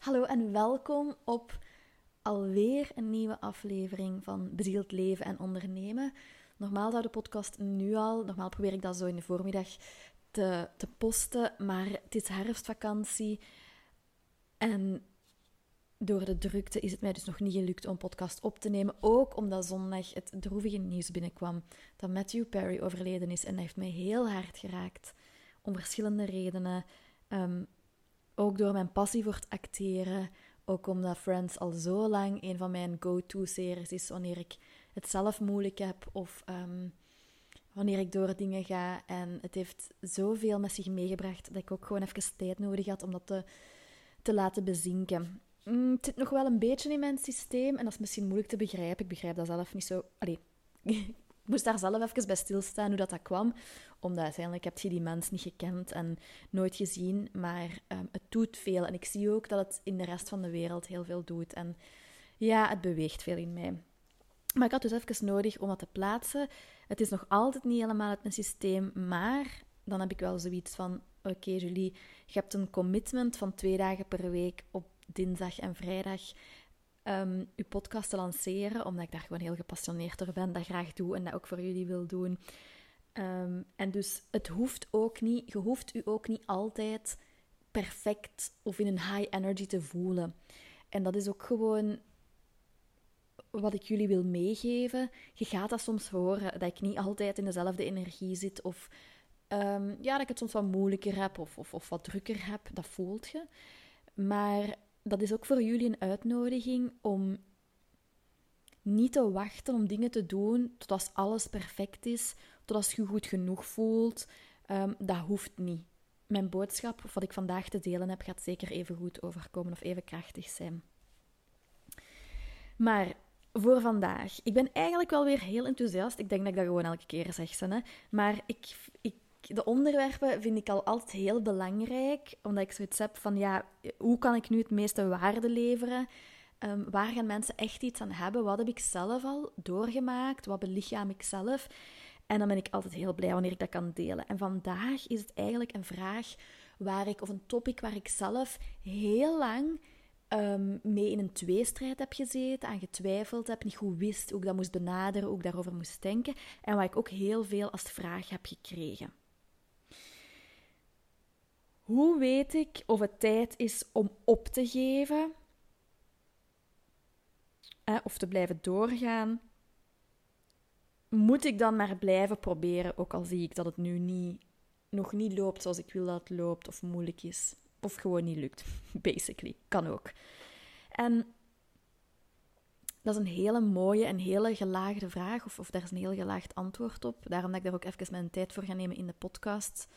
Hallo en welkom op alweer een nieuwe aflevering van Bezield Leven en Ondernemen. Normaal zou de podcast nu al, normaal probeer ik dat zo in de voormiddag te, te posten, maar het is herfstvakantie en door de drukte is het mij dus nog niet gelukt om podcast op te nemen. Ook omdat zondag het droevige nieuws binnenkwam dat Matthew Perry overleden is en dat heeft mij heel hard geraakt. Om verschillende redenen. Um, ook door mijn passie voor het acteren. Ook omdat Friends al zo lang een van mijn go-to-series is wanneer ik het zelf moeilijk heb of ehm, wanneer ik door dingen ga. En het heeft zoveel met zich meegebracht dat ik ook gewoon even tijd nodig had om dat te, te laten bezinken. Mm, het zit nog wel een beetje in mijn systeem en dat is misschien moeilijk te begrijpen. Ik begrijp dat zelf niet zo. Allee, moest daar zelf even bij stilstaan hoe dat, dat kwam. Omdat uiteindelijk heb je die mens niet gekend en nooit gezien. Maar um, het doet veel. En ik zie ook dat het in de rest van de wereld heel veel doet. En ja, het beweegt veel in mij. Maar ik had dus even nodig om dat te plaatsen. Het is nog altijd niet helemaal uit mijn systeem. Maar dan heb ik wel zoiets van: oké, okay, Julie, je hebt een commitment van twee dagen per week op dinsdag en vrijdag um, uw podcast te lanceren, omdat ik daar gewoon heel gepassioneerd door ben, dat graag doe en dat ook voor jullie wil doen. Um, en dus het hoeft ook niet, je hoeft u ook niet altijd perfect of in een high energy te voelen. En dat is ook gewoon wat ik jullie wil meegeven. Je gaat dat soms horen, dat ik niet altijd in dezelfde energie zit of um, ja, dat ik het soms wat moeilijker heb of, of, of wat drukker heb. Dat voelt je. Maar dat is ook voor jullie een uitnodiging om niet te wachten om dingen te doen tot als alles perfect is, tot als je goed genoeg voelt. Um, dat hoeft niet. Mijn boodschap, wat ik vandaag te delen heb, gaat zeker even goed overkomen of even krachtig zijn. Maar voor vandaag. Ik ben eigenlijk wel weer heel enthousiast. Ik denk dat ik dat gewoon elke keer zeg. Hè. Maar ik, ik de onderwerpen vind ik al altijd heel belangrijk, omdat ik zoiets heb van, ja, hoe kan ik nu het meeste waarde leveren? Um, waar gaan mensen echt iets aan hebben? Wat heb ik zelf al doorgemaakt? Wat belichaam ik zelf? En dan ben ik altijd heel blij wanneer ik dat kan delen. En vandaag is het eigenlijk een vraag waar ik, of een topic waar ik zelf heel lang um, mee in een tweestrijd heb gezeten, aan getwijfeld heb, niet goed wist hoe ik dat moest benaderen, hoe ik daarover moest denken. En waar ik ook heel veel als vraag heb gekregen. Hoe weet ik of het tijd is om op te geven? of te blijven doorgaan? Moet ik dan maar blijven proberen, ook al zie ik dat het nu niet, nog niet loopt zoals ik wil dat het loopt, of moeilijk is, of gewoon niet lukt? Basically, kan ook. En dat is een hele mooie en hele gelaagde vraag, of, of daar is een heel gelaagd antwoord op. Daarom dat ik daar ook even mijn tijd voor ga nemen in de podcast.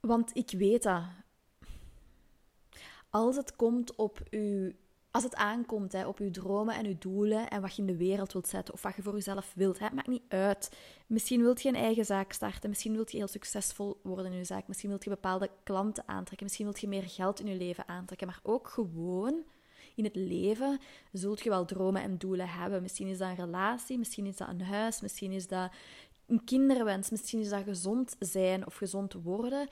Want ik weet dat. Als het komt op uw. Als het aankomt hè, op uw dromen en uw doelen en wat je in de wereld wilt zetten of wat je voor jezelf wilt, hè, maakt niet uit. Misschien wilt je een eigen zaak starten, misschien wilt je heel succesvol worden in je zaak, misschien wilt je bepaalde klanten aantrekken, misschien wilt je meer geld in je leven aantrekken, maar ook gewoon in het leven zult je wel dromen en doelen hebben. Misschien is dat een relatie, misschien is dat een huis, misschien is dat een kinderwens, misschien is dat gezond zijn of gezond worden.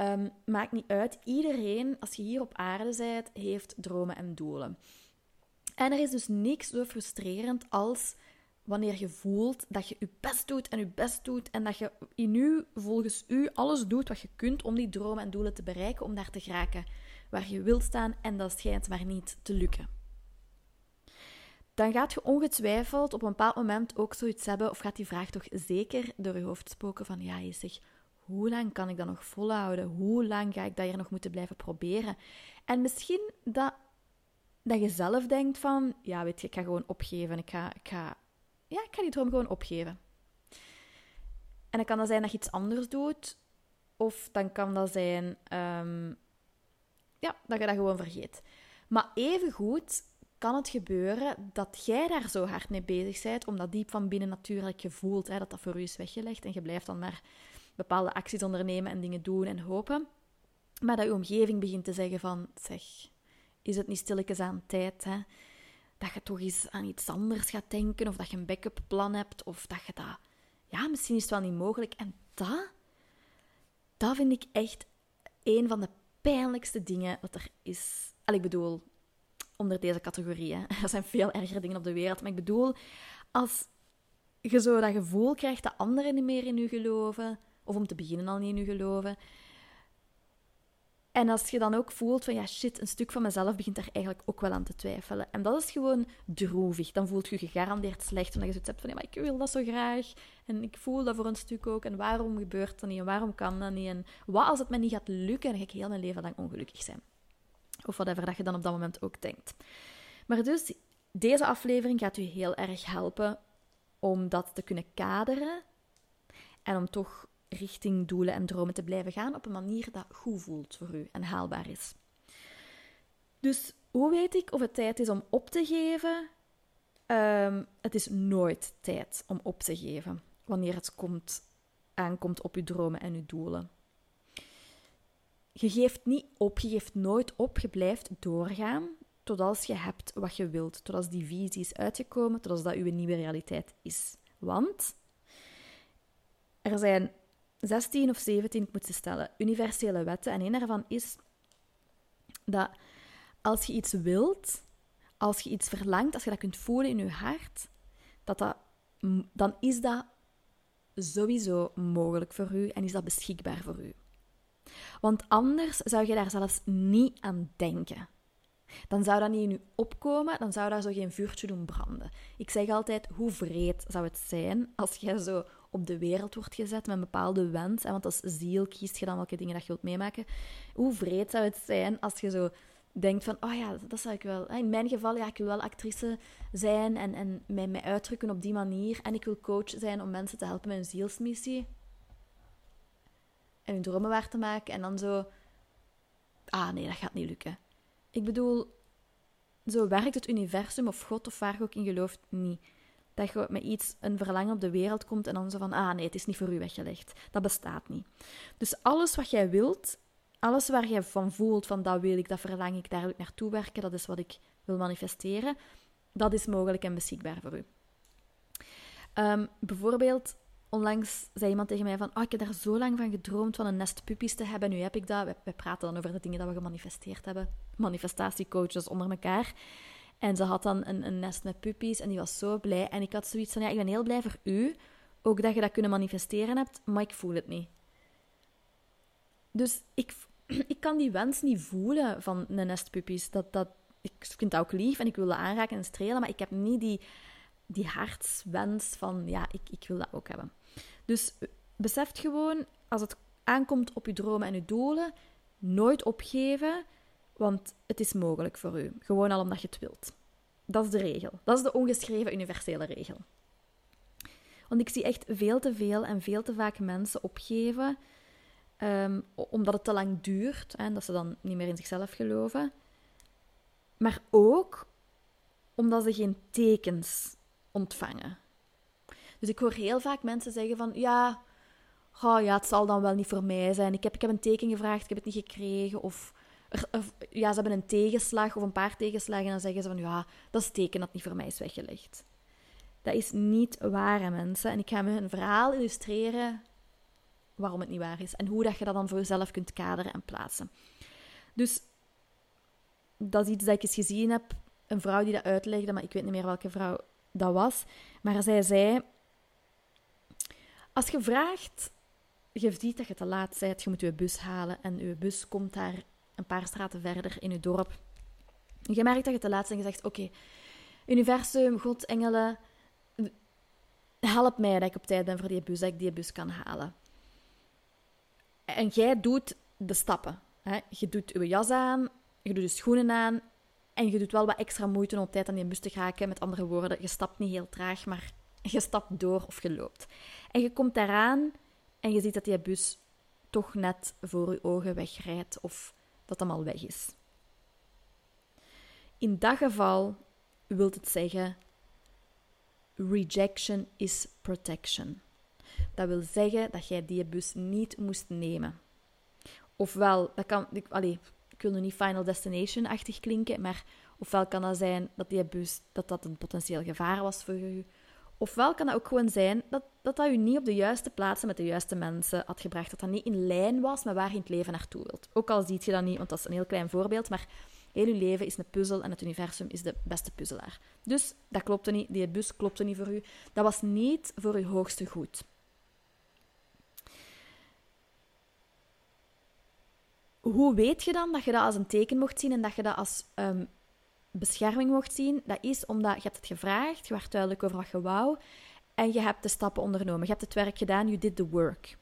Um, maakt niet uit. Iedereen, als je hier op aarde bent, heeft dromen en doelen. En er is dus niks zo frustrerend als wanneer je voelt dat je je best doet en je best doet en dat je in u, volgens u, alles doet wat je kunt om die dromen en doelen te bereiken, om daar te geraken waar je wilt staan en dat schijnt maar niet te lukken dan gaat je ongetwijfeld op een bepaald moment ook zoiets hebben, of gaat die vraag toch zeker door je hoofd spoken van, ja, je zegt, hoe lang kan ik dat nog volhouden? Hoe lang ga ik dat hier nog moeten blijven proberen? En misschien dat, dat je zelf denkt van, ja, weet je, ik ga gewoon opgeven. Ik ga, ik ga, ja, ik ga die droom gewoon opgeven. En dan kan dat zijn dat je iets anders doet, of dan kan dat zijn, um, ja, dat je dat gewoon vergeet. Maar evengoed kan het gebeuren dat jij daar zo hard mee bezig bent, omdat diep van binnen natuurlijk je voelt hè, dat dat voor u is weggelegd en je blijft dan maar bepaalde acties ondernemen en dingen doen en hopen. Maar dat je omgeving begint te zeggen van, zeg, is het niet stilletjes aan tijd, hè? Dat je toch eens aan iets anders gaat denken, of dat je een backup plan hebt, of dat je dat... Ja, misschien is het wel niet mogelijk. En dat, dat vind ik echt een van de pijnlijkste dingen dat er is. Al, ik bedoel, onder deze categorieën. Er zijn veel ergere dingen op de wereld. Maar ik bedoel, als je zo dat gevoel krijgt dat anderen niet meer in je geloven, of om te beginnen al niet in je geloven. En als je dan ook voelt van ja, shit, een stuk van mezelf begint daar eigenlijk ook wel aan te twijfelen. En dat is gewoon droevig. Dan voelt je je gegarandeerd slecht, omdat je zoiets hebt van ja, maar ik wil dat zo graag. En ik voel dat voor een stuk ook. En waarom gebeurt dat niet? En waarom kan dat niet? En wat als het me niet gaat lukken? Dan ga ik heel mijn leven lang ongelukkig zijn. Of whatever dat je dan op dat moment ook denkt. Maar dus, deze aflevering gaat u heel erg helpen om dat te kunnen kaderen. En om toch richting doelen en dromen te blijven gaan op een manier dat goed voelt voor u en haalbaar is. Dus hoe weet ik of het tijd is om op te geven? Um, het is nooit tijd om op te geven wanneer het komt, aankomt op uw dromen en uw doelen. Je geeft niet op, je geeft nooit op, je blijft doorgaan totdat je hebt wat je wilt, totdat die visie is uitgekomen, totdat dat uw nieuwe realiteit is. Want er zijn 16 of 17, ik moet ze stellen, universele wetten. En een daarvan is dat als je iets wilt, als je iets verlangt, als je dat kunt voelen in je hart, dat dat, dan is dat sowieso mogelijk voor u en is dat beschikbaar voor u. Want anders zou je daar zelfs niet aan denken. Dan zou dat niet in u opkomen, dan zou dat zo geen vuurtje doen branden. Ik zeg altijd, hoe vreed zou het zijn als jij zo op de wereld wordt gezet met een bepaalde wens. Want als ziel kiest je dan welke dingen dat je wilt meemaken. Hoe vreed zou het zijn als je zo denkt van, oh ja, dat zou ik wel. In mijn geval, ja, ik wil wel actrice zijn en, en mij, mij uitdrukken op die manier. En ik wil coach zijn om mensen te helpen met hun zielsmissie. En hun dromen waar te maken. En dan zo, ah nee, dat gaat niet lukken. Ik bedoel, zo werkt het universum of God of waar je ook in gelooft niet. Dat je met iets, een verlangen op de wereld komt en dan zo van, ah nee, het is niet voor u weggelegd. Dat bestaat niet. Dus alles wat jij wilt, alles waar jij van voelt, van dat wil ik, dat verlang ik, daar wil ik naartoe werken, dat is wat ik wil manifesteren, dat is mogelijk en beschikbaar voor u. Um, bijvoorbeeld, onlangs zei iemand tegen mij van, oh, ik heb daar zo lang van gedroomd van een nest puppies te hebben. Nu heb ik dat. We, praten dan over de dingen dat we gemanifesteerd hebben. Manifestatiecoaches onder elkaar. En ze had dan een, een, nest met puppies en die was zo blij. En ik had zoiets van, ja, ik ben heel blij voor u. Ook dat je dat kunnen manifesteren hebt, maar ik voel het niet. Dus ik, ik kan die wens niet voelen van een nest puppies. Dat, dat, ik vind dat ook lief en ik wil dat aanraken en strelen, maar ik heb niet die, die hartswens van, ja, ik, ik wil dat ook hebben. Dus beseft gewoon, als het aankomt op je dromen en je doelen, nooit opgeven, want het is mogelijk voor u. Gewoon al omdat je het wilt. Dat is de regel. Dat is de ongeschreven universele regel. Want ik zie echt veel te veel en veel te vaak mensen opgeven um, omdat het te lang duurt en dat ze dan niet meer in zichzelf geloven. Maar ook omdat ze geen tekens ontvangen. Dus ik hoor heel vaak mensen zeggen van ja, ja, het zal dan wel niet voor mij zijn. Ik heb, ik heb een teken gevraagd, ik heb het niet gekregen. Of, ja, ze hebben een tegenslag of een paar tegenslagen en dan zeggen ze van ja, dat is teken dat niet voor mij is weggelegd. Dat is niet waar, mensen. En ik ga me een verhaal illustreren waarom het niet waar is en hoe dat je dat dan voor jezelf kunt kaderen en plaatsen. Dus dat is iets dat ik eens gezien heb. Een vrouw die dat uitlegde, maar ik weet niet meer welke vrouw dat was. Maar zij zei als je vraagt, je ziet dat je te laat bent, je moet je bus halen en je bus komt daar een paar straten verder in je dorp. Je merkt dat je te laat bent en je zegt, oké, universum, God, engelen, help mij dat ik op tijd ben voor die bus, dat ik die bus kan halen. En jij doet de stappen. Hè? Je doet je jas aan, je doet je schoenen aan en je doet wel wat extra moeite om op tijd aan die bus te geraken. Met andere woorden, je stapt niet heel traag, maar je stapt door of je loopt. En je komt daaraan en je ziet dat die bus toch net voor je ogen wegrijdt of dat hem al weg is. In dat geval wil het zeggen: rejection is protection. Dat wil zeggen dat jij die bus niet moest nemen. Ofwel, dat kan, ik, allez, wil nu niet Final Destination-achtig klinken, maar ofwel kan dat zijn dat die bus dat dat een potentieel gevaar was voor je, Ofwel kan dat ook gewoon zijn dat dat dat u niet op de juiste plaatsen met de juiste mensen had gebracht. Dat dat niet in lijn was met waar je in het leven naartoe wilt. Ook al ziet je dat niet, want dat is een heel klein voorbeeld, maar heel uw leven is een puzzel en het universum is de beste puzzelaar. Dus dat klopte niet, die bus klopte niet voor u. Dat was niet voor uw hoogste goed. Hoe weet je dan dat je dat als een teken mocht zien en dat je dat als um, bescherming mocht zien? Dat is omdat je hebt het gevraagd, je werd duidelijk over wat je wou en je hebt de stappen ondernomen. Je hebt het werk gedaan, you did the work.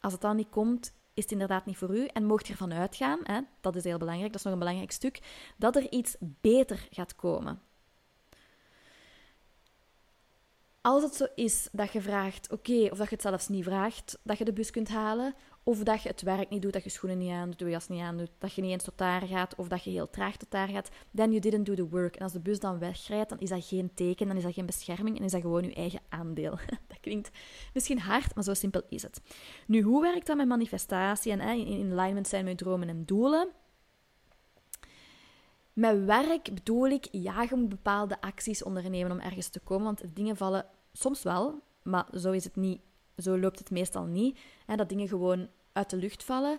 Als het dan niet komt, is het inderdaad niet voor u. En mocht je ervan uitgaan, hè, dat is heel belangrijk, dat is nog een belangrijk stuk, dat er iets beter gaat komen. Als het zo is dat je vraagt, oké, of dat je het zelfs niet vraagt, dat je de bus kunt halen, of dat je het werk niet doet, dat je schoenen niet aandoet, je jas niet aandoet, dat je niet eens tot daar gaat, of dat je heel traag tot daar gaat, then you didn't do the work. En als de bus dan wegrijdt, dan is dat geen teken, dan is dat geen bescherming en is dat gewoon je eigen aandeel. dat klinkt misschien hard, maar zo simpel is het. Nu, hoe werkt dat met manifestatie en in alignment zijn met dromen en doelen? Met werk bedoel ik, ja, je moet bepaalde acties ondernemen om ergens te komen, want dingen vallen soms wel, maar zo is het niet zo loopt het meestal niet. Hè, dat dingen gewoon uit de lucht vallen.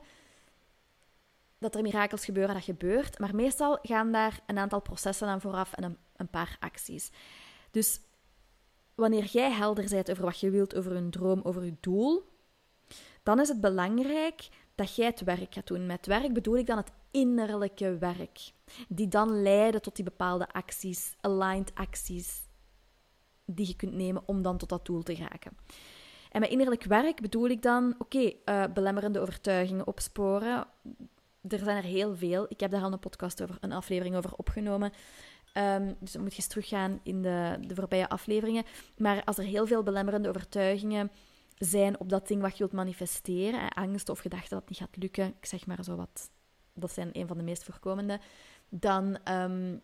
Dat er mirakels gebeuren, dat gebeurt. Maar meestal gaan daar een aantal processen aan vooraf en een, een paar acties. Dus wanneer jij helder bent over wat je wilt, over een droom, over je doel, dan is het belangrijk dat jij het werk gaat doen. Met werk bedoel ik dan het innerlijke werk, die dan leiden tot die bepaalde acties, aligned acties, die je kunt nemen om dan tot dat doel te raken. En met innerlijk werk bedoel ik dan, oké, eh, belemmerende overtuigingen opsporen. Er zijn er heel veel. Ik heb daar al een podcast over, een aflevering over opgenomen. Um, dus dan moet je eens teruggaan in de, de voorbije afleveringen. Maar als er heel veel belemmerende overtuigingen zijn op dat ding wat je wilt manifesteren, angst of gedachten dat het niet gaat lukken, ik zeg maar zo wat, dat zijn een van de meest voorkomende, dan ehm,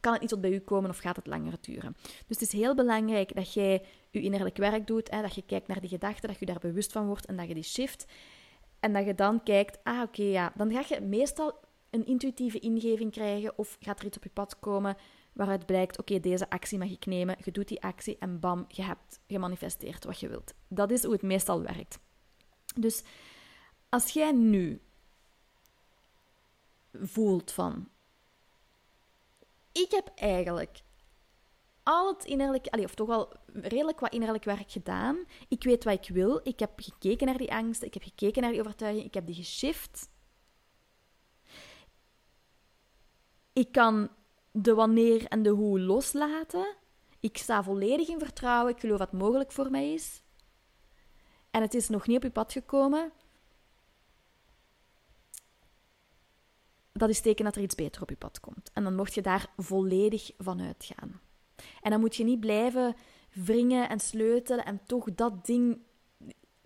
kan het niet tot bij u komen of gaat het langer duren. Dus het is heel belangrijk dat jij je innerlijk werk doet, hè, dat je kijkt naar die gedachten, dat je daar bewust van wordt en dat je die shift. En dat je dan kijkt, ah oké, ja, dan ga je meestal een intuïtieve ingeving krijgen of gaat er iets op je pad komen waaruit blijkt, oké, deze actie mag ik nemen, je doet die actie en bam, je hebt gemanifesteerd wat je wilt. Dat is hoe het meestal werkt. Dus als jij nu voelt van, ik heb eigenlijk al het innerlijk, of toch wel redelijk wat innerlijk werk gedaan. Ik weet wat ik wil. Ik heb gekeken naar die angsten, ik heb gekeken naar die overtuiging, ik heb die geshift. Ik kan de wanneer en de hoe loslaten. Ik sta volledig in vertrouwen. Ik geloof wat mogelijk voor mij is. En het is nog niet op je pad gekomen. Dat is teken dat er iets beter op je pad komt. En dan mocht je daar volledig van uitgaan. En dan moet je niet blijven wringen en sleutelen en toch dat ding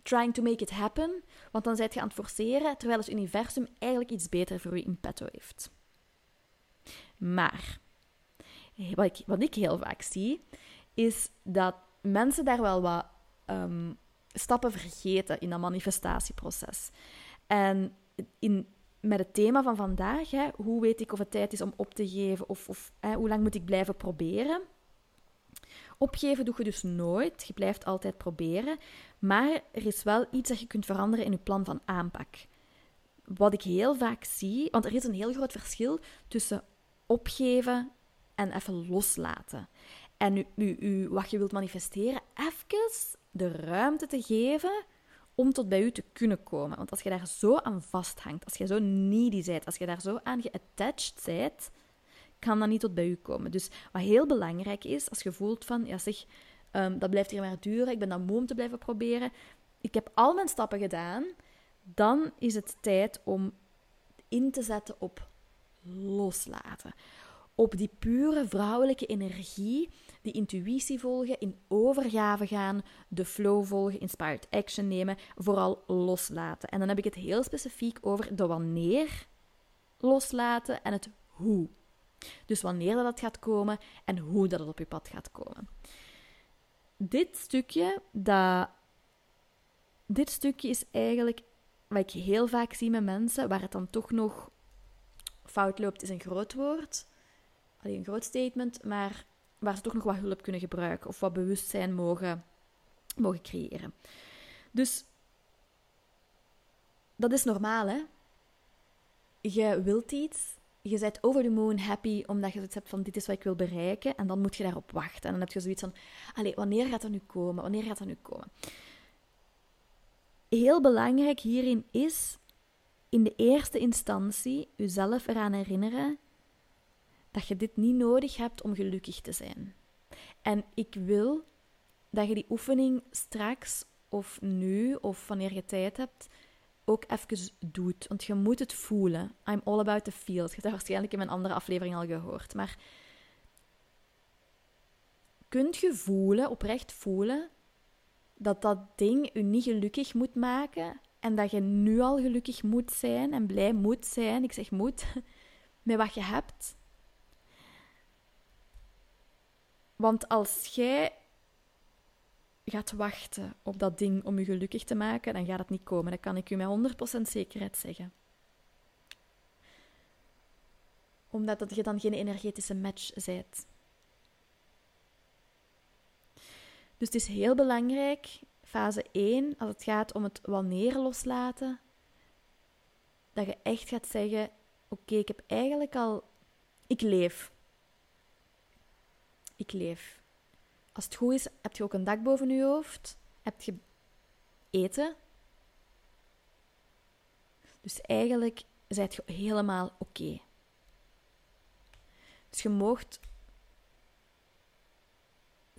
trying to make it happen, want dan zijt je aan het forceren, terwijl het universum eigenlijk iets beter voor je in petto heeft. Maar, wat ik, ik heel vaak zie, is dat mensen daar wel wat ehm, stappen vergeten in dat manifestatieproces. En in, met het thema van vandaag, hè, hoe weet ik of het tijd is om op te geven of, of hè, hoe lang moet ik blijven proberen, Opgeven doe je dus nooit. Je blijft altijd proberen. Maar er is wel iets dat je kunt veranderen in je plan van aanpak. Wat ik heel vaak zie, want er is een heel groot verschil tussen opgeven en even loslaten. En u, u, wat je wilt manifesteren, even de ruimte te geven om tot bij u te kunnen komen. Want als je daar zo aan vasthangt, als je zo needy bent, als je daar zo aan geattached bent, kan dat niet tot bij u komen. Dus wat heel belangrijk is, als je voelt van, ja zeg, um, dat blijft hier maar duren, ik ben dan moe om te blijven proberen, ik heb al mijn stappen gedaan, dan is het tijd om in te zetten op loslaten. Op die pure vrouwelijke energie, die intuïtie volgen, in overgave gaan, de flow volgen, inspired action nemen, vooral loslaten. En dan heb ik het heel specifiek over de wanneer loslaten en het hoe dus wanneer dat gaat komen en hoe dat het op je pad gaat komen. Dit stukje, dat, dit stukje is eigenlijk wat ik heel vaak zie met mensen, waar het dan toch nog fout loopt, is een groot woord. Alleen een groot statement, maar waar ze toch nog wat hulp kunnen gebruiken of wat bewustzijn mogen mogen creëren. Dus dat is normaal, hè? Je wilt iets, je bent over the moon happy omdat je zoiets hebt van dit is wat ik wil bereiken en dan moet je daarop wachten. En dan heb je zoiets van, wanneer gaat dat nu komen? Wanneer gaat dat nu komen? Heel belangrijk hierin is in de eerste instantie jezelf eraan herinneren dat je dit niet nodig hebt om gelukkig te zijn. En ik wil dat je die oefening straks of nu of wanneer je tijd hebt ook even doet. Want je moet het voelen. I'm all about the feel. Je hebt dat waarschijnlijk in mijn andere aflevering al gehoord. Maar kunt je voelen, oprecht voelen, dat dat ding je niet gelukkig moet maken en dat je nu al gelukkig moet zijn en blij moet zijn, ik zeg moet, met wat je hebt. Want als jij gaat wachten op dat ding om je gelukkig te maken, dan gaat het niet komen. Dat kan ik u met 100% zekerheid zeggen. Omdat je dan geen energetische match bent. Dus het is heel belangrijk, fase 1, als het gaat om het wanneer loslaten, dat je echt gaat zeggen: Oké, ik heb eigenlijk al. Ik leef. Ik leef. Als het goed is, heb je ook een dak boven je hoofd. Heb je eten. Dus eigenlijk zijt je helemaal oké. Dus je moogt,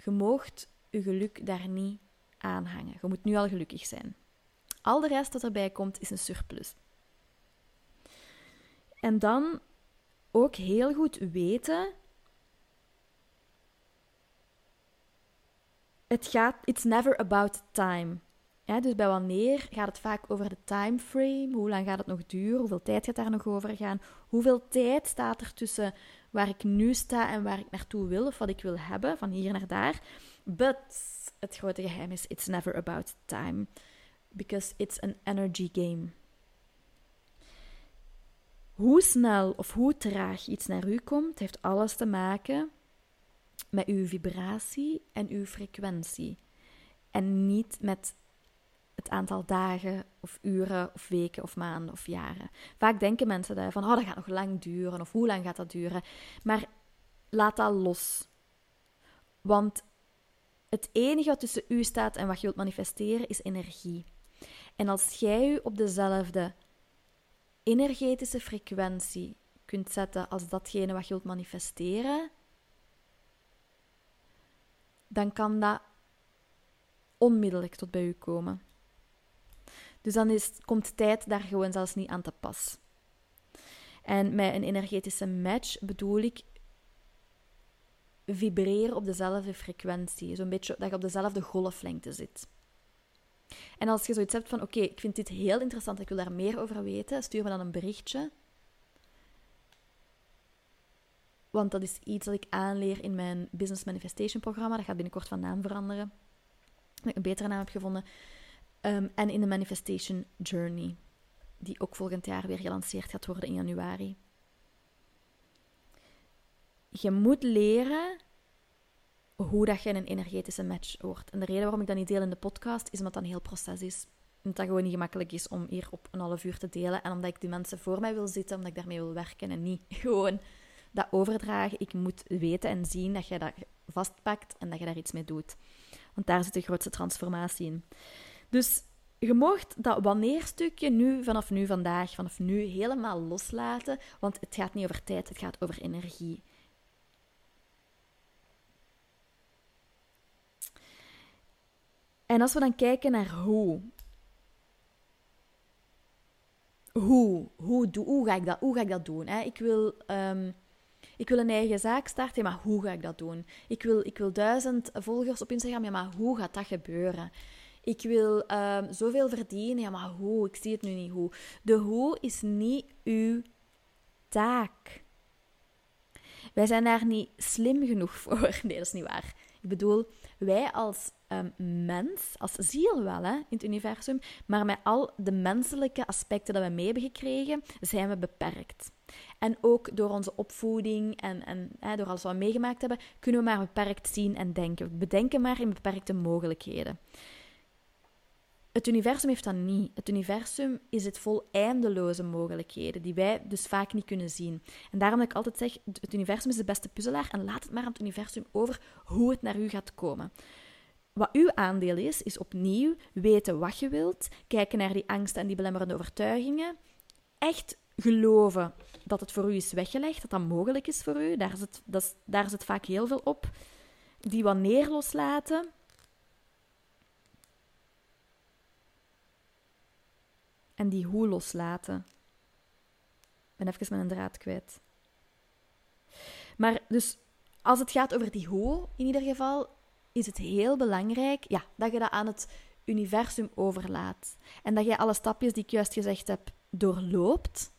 je moogt je geluk daar niet aan hangen. Je moet nu al gelukkig zijn. Al de rest dat erbij komt, is een surplus. En dan ook heel goed weten het gaat, it's never about time. Dus bij wanneer gaat het vaak over de time frame? Hoe lang gaat het nog duren? Hoeveel tijd gaat daar nog over gaan? Hoeveel tijd staat er tussen waar ik nu sta en waar ik naartoe wil of wat ik wil hebben, van hier naar daar? But het grote geheim is: it's never about time. Because it's an energy game. Hoe snel of hoe traag iets naar u komt, heeft alles te maken met uw vibratie en uw frequentie. En niet met het aantal dagen of uren of weken of maanden of jaren. Vaak denken mensen daar van, oh, dat gaat nog lang duren of hoe lang gaat dat duren. Maar laat dat los. Want het enige wat tussen u staat en wat je wilt manifesteren is energie. En als jij u op dezelfde energetische frequentie kunt zetten als datgene wat je wilt manifesteren, dan kan dat onmiddellijk tot bij u komen. Dus dan is, komt tijd daar gewoon zelfs niet aan te pas. En met een energetische match bedoel ik vibreren op dezelfde frequentie. Zo'n beetje dat je op dezelfde golflengte zit. En als je zoiets hebt van, oké, ik vind dit heel interessant, ik wil daar meer over weten, stuur me dan een berichtje. Want dat is iets dat ik aanleer in mijn Business Manifestation programma. Dat gaat binnenkort van naam veranderen. Dat ik een betere naam heb gevonden. Ehm, en in de Manifestation Journey. Die ook volgend jaar weer gelanceerd gaat worden in januari. Je moet leren hoe dat je een energetische match wordt. En de reden waarom ik dat niet deel in de podcast, is omdat dat een heel proces is. Omdat dat gewoon niet gemakkelijk is om hier op een half uur te delen. En omdat ik die mensen voor mij wil zitten, omdat ik daarmee wil werken en niet gewoon dat overdragen. Ik moet weten en zien dat je dat vastpakt en dat je daar iets mee doet. Want daar zit de grootste transformatie in. Dus je mocht dat wanneer stukje nu, vanaf nu, vandaag, vanaf nu helemaal loslaten. Want het gaat niet over tijd, het gaat over energie. En als we dan kijken naar hoe. Hoe, hoe, hoe, ga, ik dat, hoe ga ik dat doen? Hè? Ik wil um, ik wil een eigen zaak starten, maar hoe ga ik dat doen? Ik wil, ik wil duizend volgers op Instagram, ja, maar hoe gaat dat gebeuren? Ik wil um, zoveel verdienen, ja, maar hoe? Ik zie het nu niet hoe. De hoe is niet uw taak. Wij zijn daar niet slim genoeg voor. Nee, dat is niet waar. Ik bedoel, wij als ehm, mens, als ziel wel hè, in het universum, maar met al de menselijke aspecten dat we mee hebben gekregen, zijn we beperkt. En ook door onze opvoeding en, en hè, door alles wat we meegemaakt hebben, kunnen we maar beperkt zien en denken. We bedenken maar in beperkte mogelijkheden. Het universum heeft dat niet. Het universum is het vol eindeloze mogelijkheden, die wij dus vaak niet kunnen zien. En daarom dat ik altijd zeg, het universum is de beste puzzelaar en laat het maar aan het universum over hoe het naar u gaat komen. Wat uw aandeel is, is opnieuw weten wat je wilt, kijken naar die angsten en die belemmerende overtuigingen, echt geloven dat het voor u is weggelegd, dat dat mogelijk is voor u, daar zit, daar zit vaak heel veel op, die wanneer loslaten en die hoe loslaten. Ik ben even mijn draad kwijt. Maar dus als het gaat over die hoe, in ieder geval, is het heel belangrijk ja, dat je dat aan het universum overlaat. En dat je alle stapjes die ik juist gezegd heb doorloopt.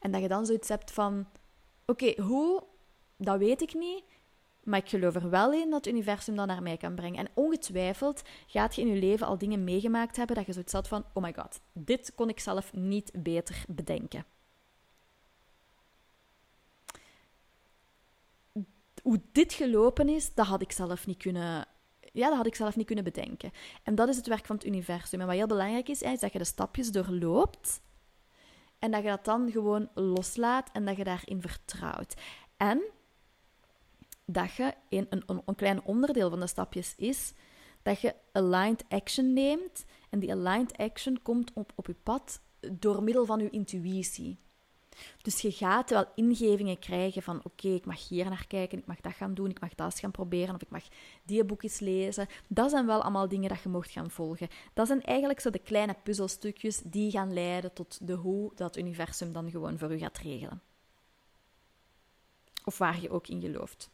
En dat je dan zoiets hebt van: oké, hoe, dat weet ik niet. Maar ik geloof er wel in dat het universum dat naar mij kan brengen. En ongetwijfeld gaat je in je leven al dingen meegemaakt hebben dat je zoiets had van: oh my god, dit kon ik zelf niet beter bedenken. Hoe dit gelopen is, dat had ik zelf niet kunnen. Ja, dat had ik zelf niet kunnen bedenken. En dat is het werk van het universum. En wat heel belangrijk is, is dat je de stapjes doorloopt. En dat je dat dan gewoon loslaat en dat je daarin vertrouwt. En dat je een, een, een klein onderdeel van de stapjes is dat je aligned action neemt. En die aligned action komt op, op je pad door middel van je intuïtie. Dus je gaat wel ingevingen krijgen van oké, ik mag hier naar kijken, ik mag dat gaan doen, ik mag dat eens gaan proberen of ik mag die boekjes lezen. Dat zijn wel allemaal dingen dat je mocht gaan volgen. Dat zijn eigenlijk zo de kleine puzzelstukjes die gaan leiden tot de hoe dat universum dan gewoon voor u gaat regelen. Of waar je ook in gelooft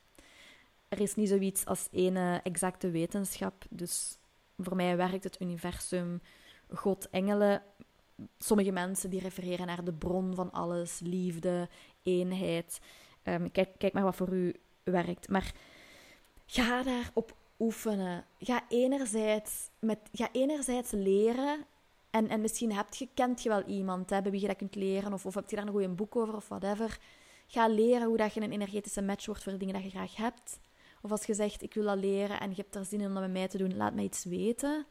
er is niet zoiets als ene exacte wetenschap. Dus voor mij werkt het universum, God, engelen. Sommige mensen die refereren naar de bron van alles, liefde, eenheid. Um, kijk, kijk maar wat voor u werkt. Maar ga daarop oefenen. Ga enerzijds, met, ga enerzijds leren. En, en misschien hebt je, kent je wel iemand hè, bij wie je dat kunt leren. Of, of heb je daar een goed boek over of whatever. Ga leren hoe dat je een energetische match wordt voor de dingen die je graag hebt. Of als je zegt, ik wil dat leren en je hebt er zin in om dat met mij te doen, laat mij iets weten.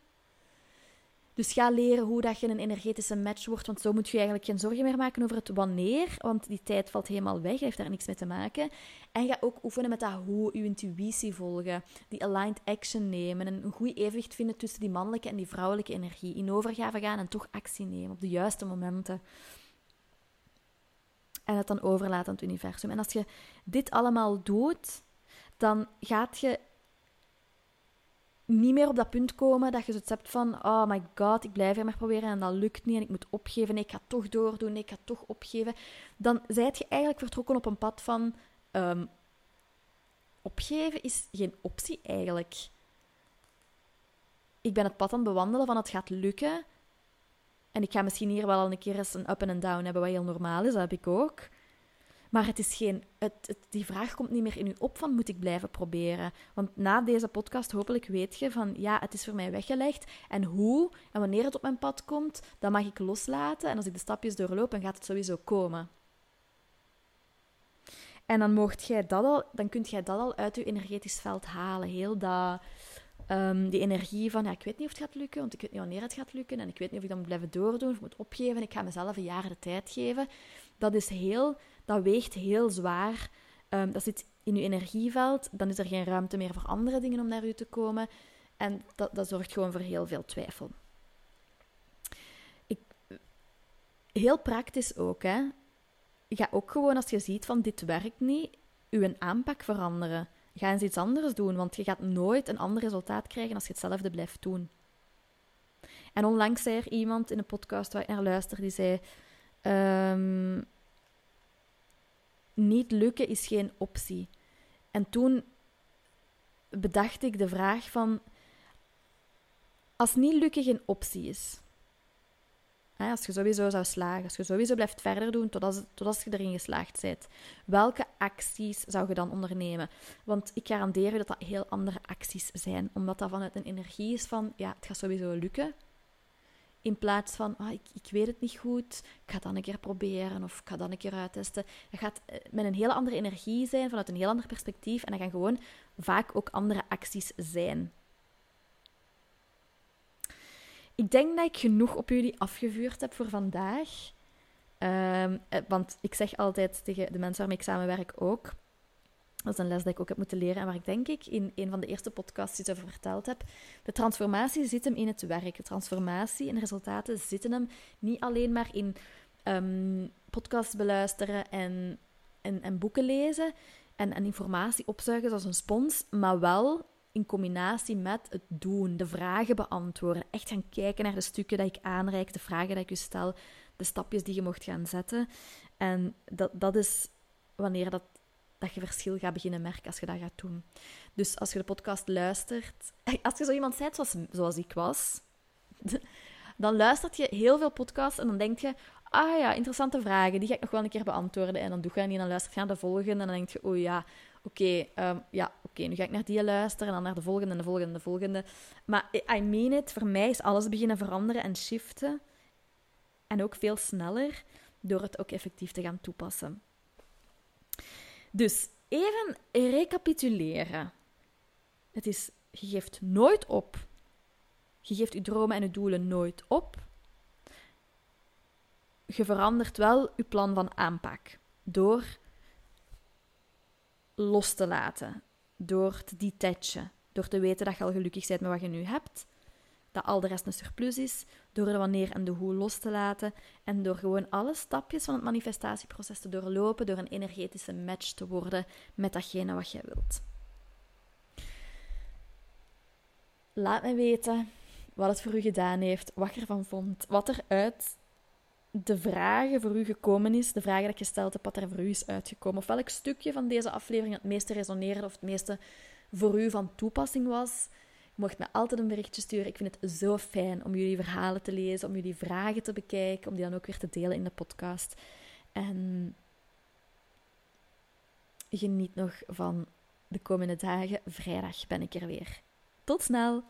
Dus ga leren hoe dat je een energetische match wordt, want zo moet je eigenlijk geen zorgen meer maken over het wanneer, want die tijd valt helemaal weg, heeft daar niks mee te maken. En ga ook oefenen met dat hoe, je intuïtie volgen, die aligned action nemen en een goed evenwicht vinden tussen die mannelijke en die vrouwelijke energie. In overgave gaan en toch actie nemen op de juiste momenten. En het dan overlaten aan het universum. En als je dit allemaal doet, dan gaat je niet meer op dat punt komen dat je zoiets hebt van: oh my god, ik blijf er maar proberen en dat lukt niet en ik moet opgeven. Ik ga toch doordoen, ik ga toch opgeven. Dan zijt je eigenlijk vertrokken op een pad van: ehm, opgeven is geen optie eigenlijk. Ik ben het pad aan het bewandelen van het gaat lukken. En ik ga misschien hier wel een keer eens een up en down hebben, wat heel normaal is, dat heb ik ook. Maar het is geen, het, die vraag komt niet meer in u op van moet ik blijven proberen. Want na deze podcast hopelijk weet je van ja, het is voor mij weggelegd. En hoe en wanneer het op mijn pad komt, dat mag ik loslaten. En als ik de stapjes doorloop, dan gaat het sowieso komen. En dan, mocht jij dat al, dan kunt jij dat al uit je energetisch veld halen. Heel dat, um, die energie van ja, ik weet niet of het gaat lukken, want ik weet niet wanneer het gaat lukken. En ik weet niet of ik dat moet blijven doordoen of moet opgeven. Ik ga mezelf een jaar de tijd geven. Dat is heel dat weegt heel zwaar. Um, dat zit in je energieveld. Dan is er geen ruimte meer voor andere dingen om naar u te komen. En dat, dat zorgt gewoon voor heel veel twijfel. Ik, heel praktisch ook, hè. Ga ook gewoon als je ziet van dit werkt niet, uw aanpak veranderen. Ga eens iets anders doen, want je gaat nooit een ander resultaat krijgen als je hetzelfde blijft doen. En onlangs zei er iemand in een podcast waar ik naar luister, die zei... Um, niet lukken is geen optie. En toen bedacht ik de vraag van, als niet lukken geen optie is, als je sowieso zou slagen, als je sowieso blijft verder doen totdat, totdat je erin geslaagd bent, welke acties zou je dan ondernemen? Want ik garandeer je dat dat heel andere acties zijn, omdat dat vanuit een energie is van, ja, het gaat sowieso lukken. In plaats van, ah, ik, ik weet het niet goed, ik ga dan een keer proberen of ik ga dan een keer uittesten. Je gaat eh, met een hele andere energie zijn, vanuit een heel ander perspectief. En dat gaan gewoon vaak ook andere acties zijn. Ik denk dat ik genoeg op jullie afgevuurd heb voor vandaag. Ehm, eh, want ik zeg altijd tegen de mensen waarmee ik samenwerk ook. Dat is een les die ik ook heb moeten leren en waar ik denk ik in een van de eerste podcasts iets over verteld heb. De transformatie zit hem in het werk. De transformatie en resultaten zitten hem niet alleen maar in um, podcasts beluisteren en, en, en boeken lezen en, en informatie opzuigen zoals een spons, maar wel in combinatie met het doen, de vragen beantwoorden. Echt gaan kijken naar de stukken dat ik aanreik, de vragen die ik je stel, de stapjes die je mocht gaan zetten. En dat, dat is wanneer dat, dat je verschil gaat beginnen merken als je dat gaat doen. Dus als je de podcast luistert, als je zo iemand bent zoals, zoals ik was, dan luistert je heel veel podcasts en dan denk je, ah ja, interessante vragen, die ga ik nog wel een keer beantwoorden. En dan doe je die en dan luister naar de volgende en dan denk je, oh ja, oké, ehm, ja, oké, nu ga ik naar die luisteren en dan naar de volgende en de volgende en de volgende. Maar I mean it, voor mij is alles beginnen veranderen en shiften. En ook veel sneller door het ook effectief te gaan toepassen. Dus even recapituleren. Het is, je geeft nooit op. Je geeft je dromen en je doelen nooit op. Je verandert wel je plan van aanpak door los te laten. Door te detachen. Door te weten dat je al gelukkig bent met wat je nu hebt. Dat al de rest een surplus is. Door de wanneer en de hoe los te laten. En door gewoon alle stapjes van het manifestatieproces te doorlopen. Door een energetische match te worden met datgene wat je wilt. Laat me weten wat het voor u gedaan heeft, wat je ervan vond, wat er uit de vragen voor u gekomen is, de vragen dat je stelt hebt, wat er voor u is uitgekomen. Of welk stukje van deze aflevering het meeste resoneerde of het meeste voor u van toepassing was. Mocht me altijd een berichtje sturen. Ik vind het zo fijn om jullie verhalen te lezen, om jullie vragen te bekijken, om die dan ook weer te delen in de podcast. En geniet nog van de komende dagen. Vrijdag ben ik er weer. Tot snel!